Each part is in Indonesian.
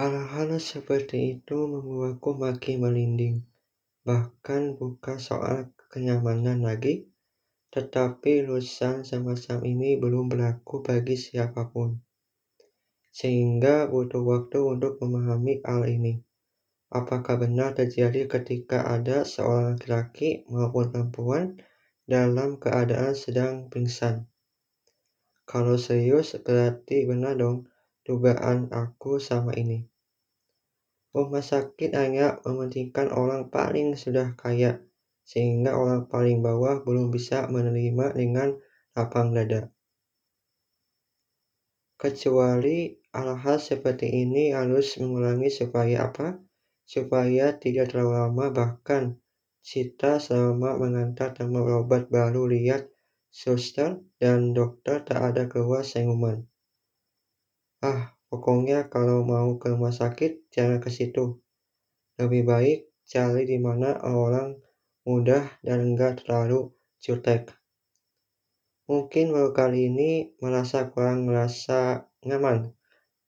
Hal-hal seperti itu membuatku makin merinding. Bahkan bukan soal kenyamanan lagi, tetapi urusan semacam ini belum berlaku bagi siapa pun. Sehingga butuh waktu untuk memahami hal ini. Apakah benar terjadi ketika ada seorang laki-laki maupun perempuan dalam keadaan sedang pingsan? Kalau serius, berarti benar dong dugaan aku sama ini. Rumah sakit hanya mementingkan orang paling sudah kaya, sehingga orang paling bawah belum bisa menerima dengan lapang dada. Kecuali hal-hal seperti ini harus mengulangi supaya apa? Supaya tidak terlalu lama bahkan kita selama mengantar teman berobat baru lihat suster dan dokter tak ada keluar senyuman. Ah, pokoknya kalau mau ke rumah sakit jangan ke situ. Lebih baik cari di mana orang mudah dan enggak terlalu jutek. Mungkin baru kali ini merasa kurang merasa nyaman.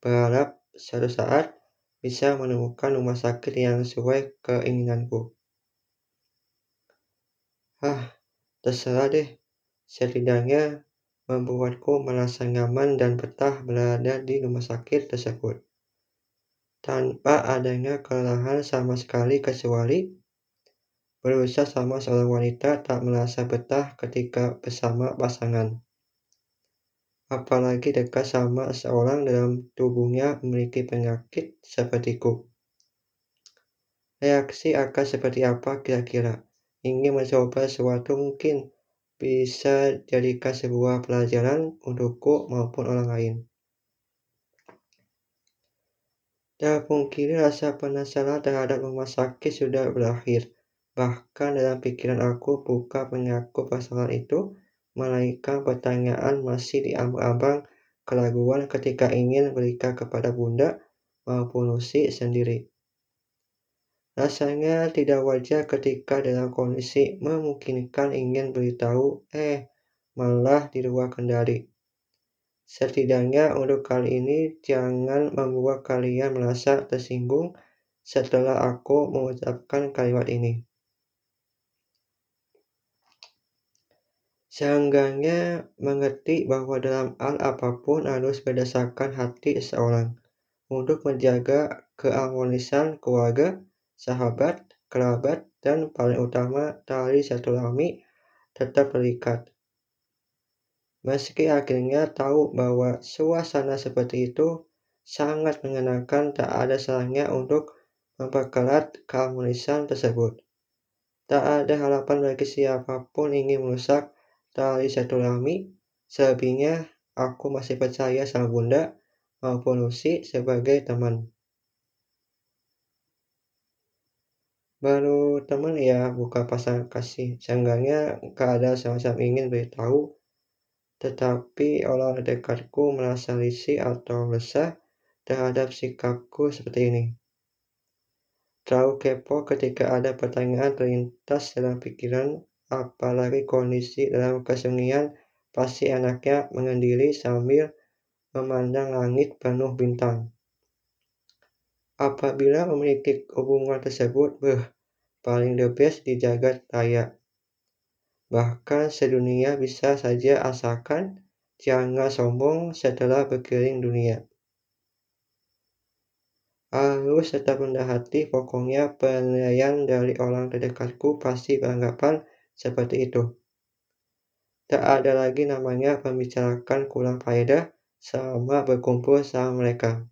Berharap suatu saat bisa menemukan rumah sakit yang sesuai keinginanku. Ah, terserah deh. Setidaknya membuatku merasa nyaman dan betah berada di rumah sakit tersebut. Tanpa adanya kelelahan sama sekali kecuali berusaha sama seorang wanita tak merasa betah ketika bersama pasangan. Apalagi dekat sama seorang dalam tubuhnya memiliki penyakit sepertiku. Reaksi akan seperti apa kira-kira? Ingin mencoba sesuatu mungkin bisa jadikan sebuah pelajaran untukku maupun orang lain. Tak mungkin rasa penasaran terhadap rumah sakit sudah berakhir. Bahkan dalam pikiran aku bukan menyangkut masalah itu, melainkan pertanyaan masih diambang-ambang keraguan ketika ingin berikan kepada bunda maupun Lucy sendiri. Rasanya tidak wajar ketika dalam kondisi memungkinkan ingin beritahu, eh, malah di luar kendali. Setidaknya untuk kali ini jangan membuat kalian merasa tersinggung setelah aku mengucapkan kalimat ini. Seenggaknya mengerti bahwa dalam hal apa pun harus berdasarkan hati seseorang untuk menjaga keharmonisan keluarga sahabat, kerabat, dan paling utama tali silaturahmi tetap terikat. Meski akhirnya tahu bahwa suasana seperti itu sangat menyenangkan, tak ada salahnya untuk memperkerat keharmonisan tersebut. Tak ada harapan bagi siapa pun ingin merusak tali silaturahmi. Selebihnya, aku masih percaya sama Bunda maupun Lucy sebagai teman. Baru teman ya, bukan pasangan kasih. Seenggaknya gak ada semacam ingin beritahu, tetapi orang dekatku merasa risih atau resah terhadap sikapku seperti ini. Terlalu kepo ketika ada pertanyaan terlintas dalam pikiran, apalagi kondisi dalam kesunyian pasti anaknya mengendiri sambil memandang langit penuh bintang. Apabila memiliki hubungan tersebut, beh, paling the best di jagat raya. Bahkan sedunia bisa saja asalkan jangan sombong setelah berkeliling dunia. Harus tetap rendah hati, pokoknya penilaian dari orang terdekatku pasti beranggapan seperti itu. Tak ada lagi namanya membicarakan kurang faedah selama berkumpul sama mereka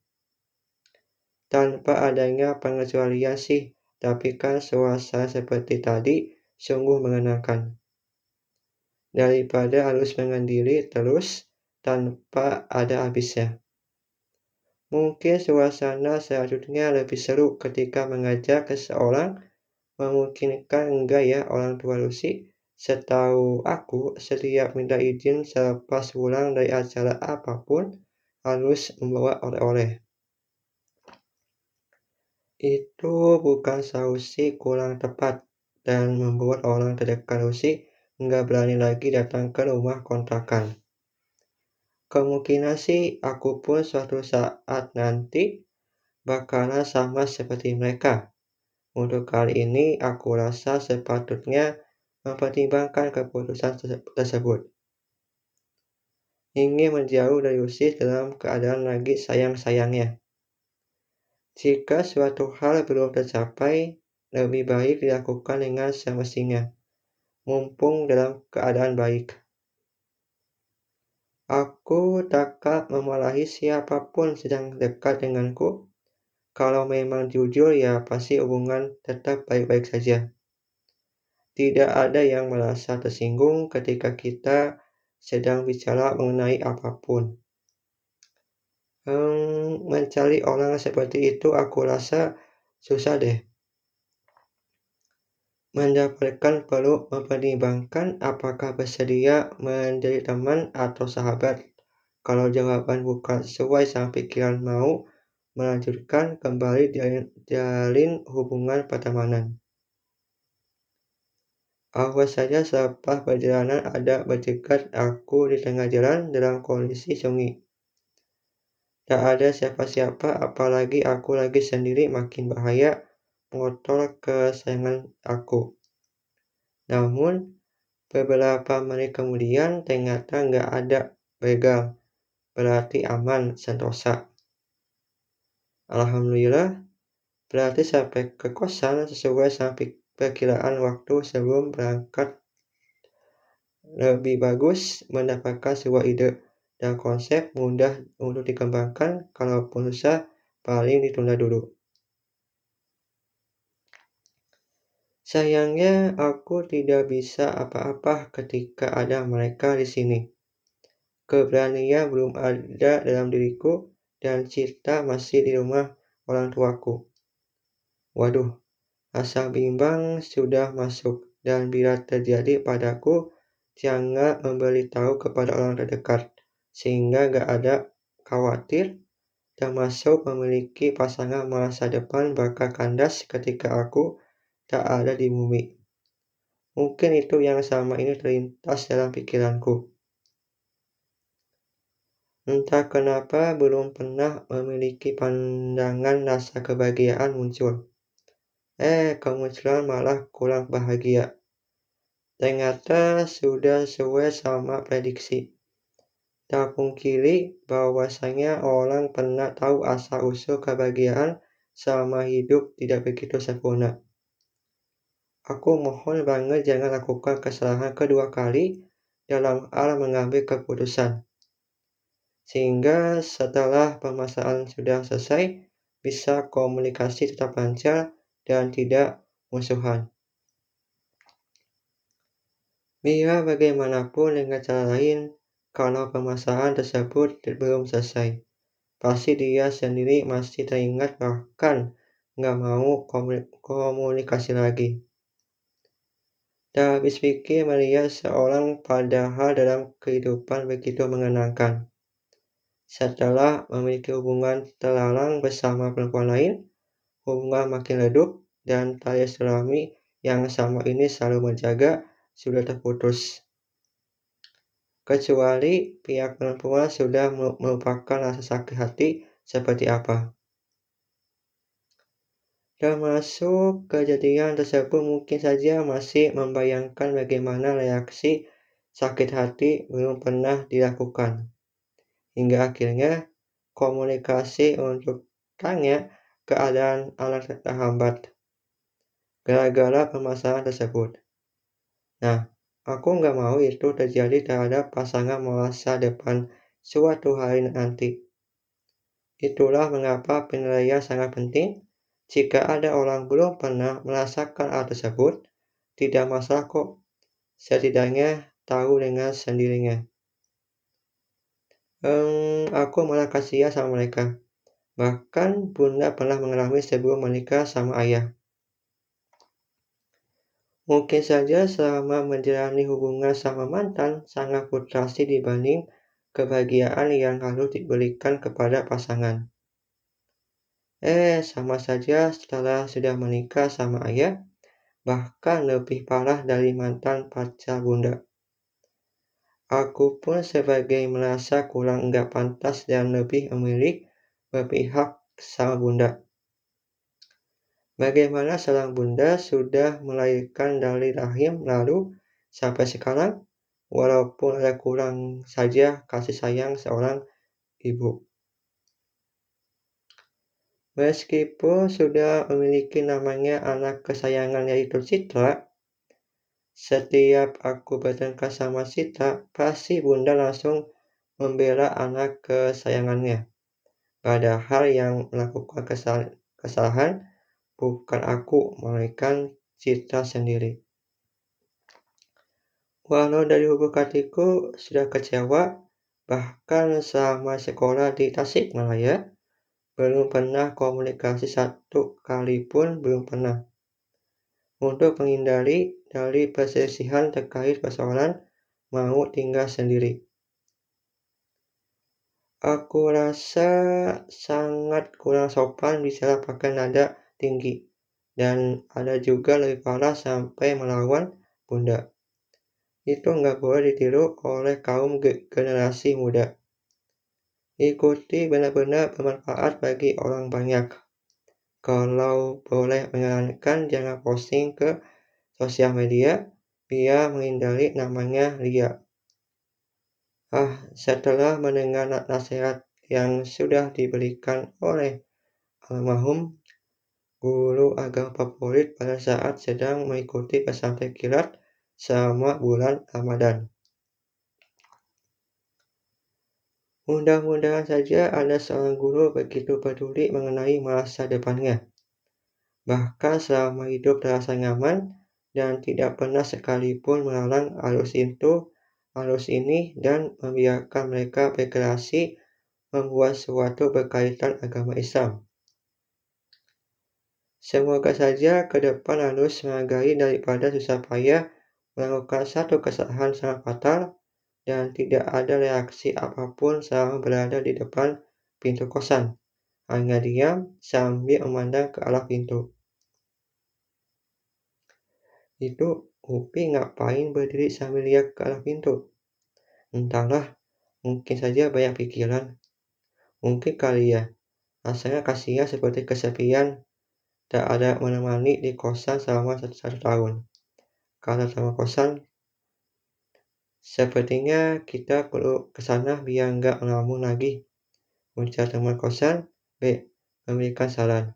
tanpa adanya pengecualian sih, tapi kan suasana seperti tadi sungguh mengenangkan. Daripada harus mengendiri terus tanpa ada habisnya. Mungkin suasana selanjutnya lebih seru ketika mengajak seseorang memungkinkan enggak ya orang tua Lucy setahu aku setiap minta izin selepas pulang dari acara apa pun harus membawa oleh-oleh. Itu bukan sausi kurang tepat dan membuat orang terdekat Lucy nggak berani lagi datang ke rumah kontrakan. Kemungkinan sih aku pun suatu saat nanti bakalan sama seperti mereka. Untuk kali ini, aku rasa sepatutnya mempertimbangkan keputusan tersebut. Ingin menjauh dari usis dalam keadaan lagi sayang-sayangnya. Jika suatu hal belum tercapai, lebih baik dilakukan dengan semestinya, mumpung dalam keadaan baik. Aku takkan memarahi siapa pun sedang dekat denganku. Kalau memang jujur ya pasti hubungan tetap baik-baik saja. Tidak ada yang merasa tersinggung ketika kita sedang bicara mengenai apa pun. Hmm, mencari orang seperti itu aku rasa susah deh. Mendapatkan perlu mempertimbangkan apakah bersedia menjadi teman atau sahabat. Kalau jawaban bukan sesuai sama pikiran mau melanjutkan kembali jalin, jalin hubungan pertemanan. Awas saja selepas perjalanan ada bercegat aku di tengah jalan dalam kondisi sunyi. Tak ada siapa-siapa, apalagi aku lagi sendiri makin bahaya motor kesayangan aku. Namun, beberapa menit kemudian ternyata nggak ada begal. Berarti aman, sentosa. Alhamdulillah, berarti sampai ke kosan sesuai sampai perkiraan waktu sebelum berangkat. Lebih bagus mendapatkan sebuah ide dan konsep mudah untuk dikembangkan kalaupun susah paling ditunda dulu. Sayangnya, aku tidak bisa apa-apa ketika ada mereka di sini. Keberanian belum ada dalam diriku, dan cinta masih di rumah orang tuaku. Waduh, rasa bimbang sudah masuk, dan bila terjadi padaku, jangan memberitahu kepada orang terdekat, sehingga gak ada khawatir, termasuk memiliki pasangan masa depan bakal kandas ketika aku tak ada di bumi. Mungkin itu yang sama ini terlintas dalam pikiranku. Entah kenapa belum pernah memiliki pandangan rasa kebahagiaan muncul. Eh, kemunculan malah kurang bahagia. Ternyata sudah sesuai sama prediksi. Tak pungkiri bahwasanya orang pernah tahu asal-usul kebahagiaan sama hidup tidak begitu sempurna. Aku mohon banget jangan lakukan kesalahan kedua kali dalam hal mengambil keputusan. Sehingga setelah permasalahan sudah selesai, bisa komunikasi tetap lancar dan tidak musuhan. Biar bagaimanapun dengan cara lain, kalau permasalahan tersebut belum selesai, pasti dia sendiri masih teringat bahkan nggak mau komunikasi lagi. Habis pikir melihat seorang padahal dalam kehidupan begitu mengenangkan. Setelah memiliki hubungan terlarang bersama perempuan lain, hubungan makin redup dan tali silaturahmi yang sama ini selalu menjaga sudah terputus. Kecuali pihak perempuan sudah melupakan rasa sakit hati seperti apa. Termasuk kejadian tersebut mungkin saja masih membayangkan bagaimana reaksi sakit hati belum pernah dilakukan. Hingga akhirnya komunikasi untuk tanya keadaan anak terhambat gara-gara permasalahan tersebut. Nah, aku nggak mau itu terjadi terhadap pasangan masa depan suatu hari nanti. Itulah mengapa penilaian sangat penting jika ada orang belum pernah merasakan hal tersebut, tidak masalah kok. Setidaknya tahu dengan sendirinya. Hmm, aku malah kasihan sama mereka. Bahkan bunda pernah mengalami sebelum menikah sama ayah. Mungkin saja selama menjalani hubungan sama mantan sangat frustrasi dibanding kebahagiaan yang harus diberikan kepada pasangan. Eh, sama saja setelah sudah menikah sama ayah, bahkan lebih parah dari mantan pacar bunda. Aku pun sebagai merasa kurang enggak pantas dan lebih memilih berpihak sama bunda. Bagaimana seorang bunda sudah melahirkan dari rahim lalu sampai sekarang, walaupun ada kurang saja kasih sayang seorang ibu. Meskipun sudah memiliki namanya anak kesayangan yaitu Citra, setiap aku bertengkar sama Citra, pasti bunda langsung membela anak kesayangannya. Padahal yang melakukan kesalahan bukan aku, melainkan Citra sendiri. Walau dari hubung hatiku sudah kecewa, bahkan selama sekolah di Tasikmalaya, belum pernah komunikasi satu kali pun belum pernah. Untuk menghindari dari perselisihan terkait persoalan mau tinggal sendiri. Aku rasa sangat kurang sopan bicara pakai nada tinggi. Dan ada juga lebih parah sampai melawan bunda. Itu nggak boleh ditiru oleh kaum generasi muda. Ikuti benar-benar bermanfaat bagi orang banyak. Kalau boleh menyarankan jangan posting ke sosial media biar menghindari namanya Lia. Ah, setelah mendengar nasihat yang sudah diberikan oleh almarhum guru agama favorit pada saat sedang mengikuti pesantren kilat selama bulan Ramadan. Mudah-mudahan saja ada seorang guru begitu peduli mengenai masa depannya. Bahkan selama hidup terasa nyaman dan tidak pernah sekalipun melarang arus itu, arus ini dan membiarkan mereka berkreasi membuat sesuatu berkaitan agama Islam. Semoga saja ke depan harus menghargai daripada susah payah melakukan satu kesalahan sangat fatal dan tidak ada reaksi apa pun selama berada di depan pintu kosan. Hanya diam sambil memandang ke arah pintu. Itu Upi ngapain berdiri sambil lihat ke arah pintu? Entahlah, mungkin saja banyak pikiran. Mungkin kali ya, rasanya kasihan seperti kesepian, tak ada menemani di kosan selama satu, satu tahun. Karena sama kosan Sepertinya kita perlu ke sana biar nggak ngelamun lagi. Ujar teman kosan, B. Memberikan saran.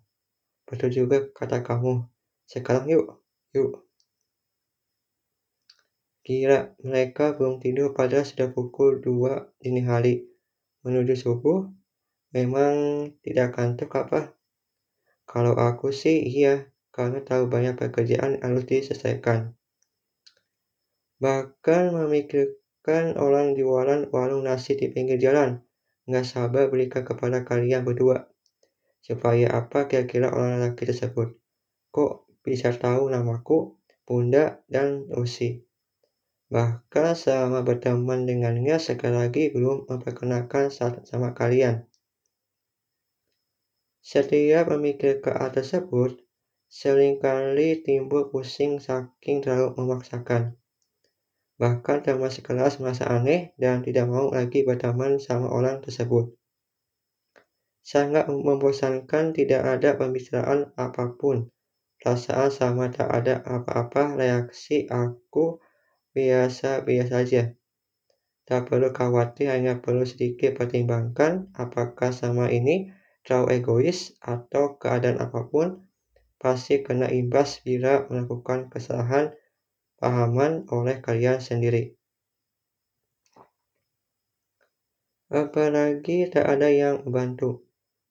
Betul juga kata kamu. Sekarang yuk, yuk. Kira mereka belum tidur pada sudah pukul 2 dini hari. Menuju subuh, memang tidak kantuk apa? Kalau aku sih iya, karena tahu banyak pekerjaan harus diselesaikan. Bahkan memikirkan orang jualan warung nasi di pinggir jalan. Nggak sabar berikan kepada kalian berdua. Supaya apa kira-kira orang laki tersebut? Kok bisa tahu namaku, Bunda, dan Usi? Bahkan selama berteman dengannya sekali lagi belum memperkenalkan sama kalian. Setiap memikir ke hal tersebut, sering kali timbul pusing saking terlalu memaksakan. Bahkan teman sekelas merasa aneh dan tidak mau lagi berteman sama orang tersebut. Sangat membosankan tidak ada pembicaraan apa pun. Perasaan sama tak ada apa-apa reaksi aku biasa-biasa saja. Tak perlu khawatir hanya perlu sedikit pertimbangkan apakah sama ini terlalu egois atau keadaan apa pun pasti kena imbas bila melakukan kesalahan pahaman oleh kalian sendiri. Apalagi tak ada yang membantu.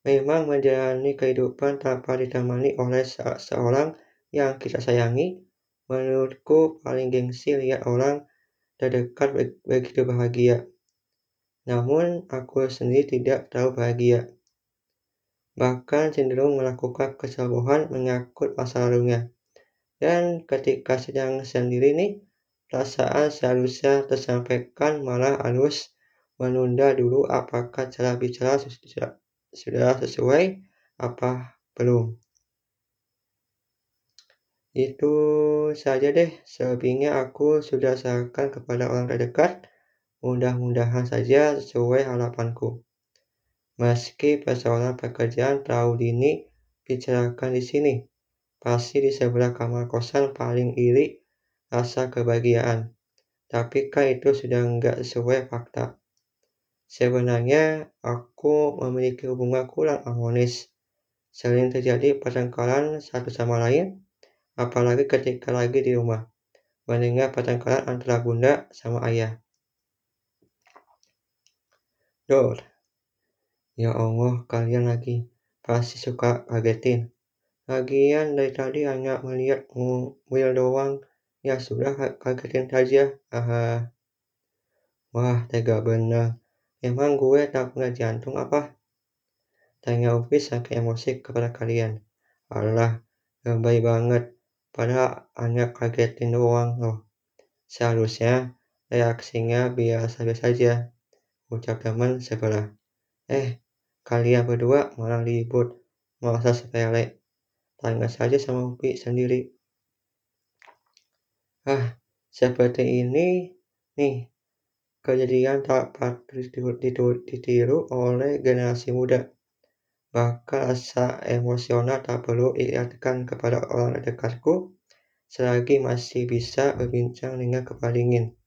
Memang menjalani kehidupan tanpa ditemani oleh seorang yang kita sayangi, menurutku paling gengsi lihat orang terdekat begitu bahagia. Namun, aku sendiri tidak tahu bahagia. Bahkan cenderung melakukan kesalahan menyangkut masa lalunya. Dan ketika sedang sendiri nih, perasaan seharusnya tersampaikan malah harus menunda dulu apakah cara bicara sudah, sudah sesuai apa belum. Itu saja deh, selebihnya aku sudah serahkan kepada orang terdekat. Mudah-mudahan saja sesuai harapanku. Meski persoalan pekerjaan dini bicarakan di sini, pasti di sebelah kamar kosan paling iri rasa kebahagiaan. Tapi kan itu sudah nggak sesuai fakta. Sebenarnya, aku memiliki hubungan kurang harmonis. Sering terjadi pertengkaran satu sama lain, apalagi ketika lagi di rumah. Mendengar pertengkaran antara bunda sama ayah. Dor. Ya Allah, kalian lagi. Pasti suka kagetin. Lagian dari tadi hanya melihat mobil doang. Ya sudah, kagetin saja. Haha. Wah, tega benar. Emang gue tak punya jantung apa? Tanya Upi sampai emosi kepada kalian. Allah, lebay banget. Padahal hanya kagetin doang loh. Seharusnya reaksinya biasa-biasa saja ucap teman sebelah. Eh, kalian berdua malah ribut, merasa sepele. Tanya saja sama Upi sendiri. Ah, seperti ini nih, kejadian tak patut ditiru oleh generasi muda. Bahkan rasa emosional tak perlu diingatkan kepada orang dekatku selagi masih bisa berbincang dengan kepala dingin.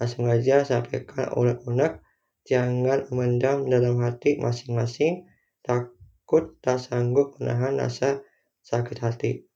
Langsung aja sampaikan unek-unek Jangan memendam dalam hati masing-masing, takut tak sanggup menahan rasa sakit hati.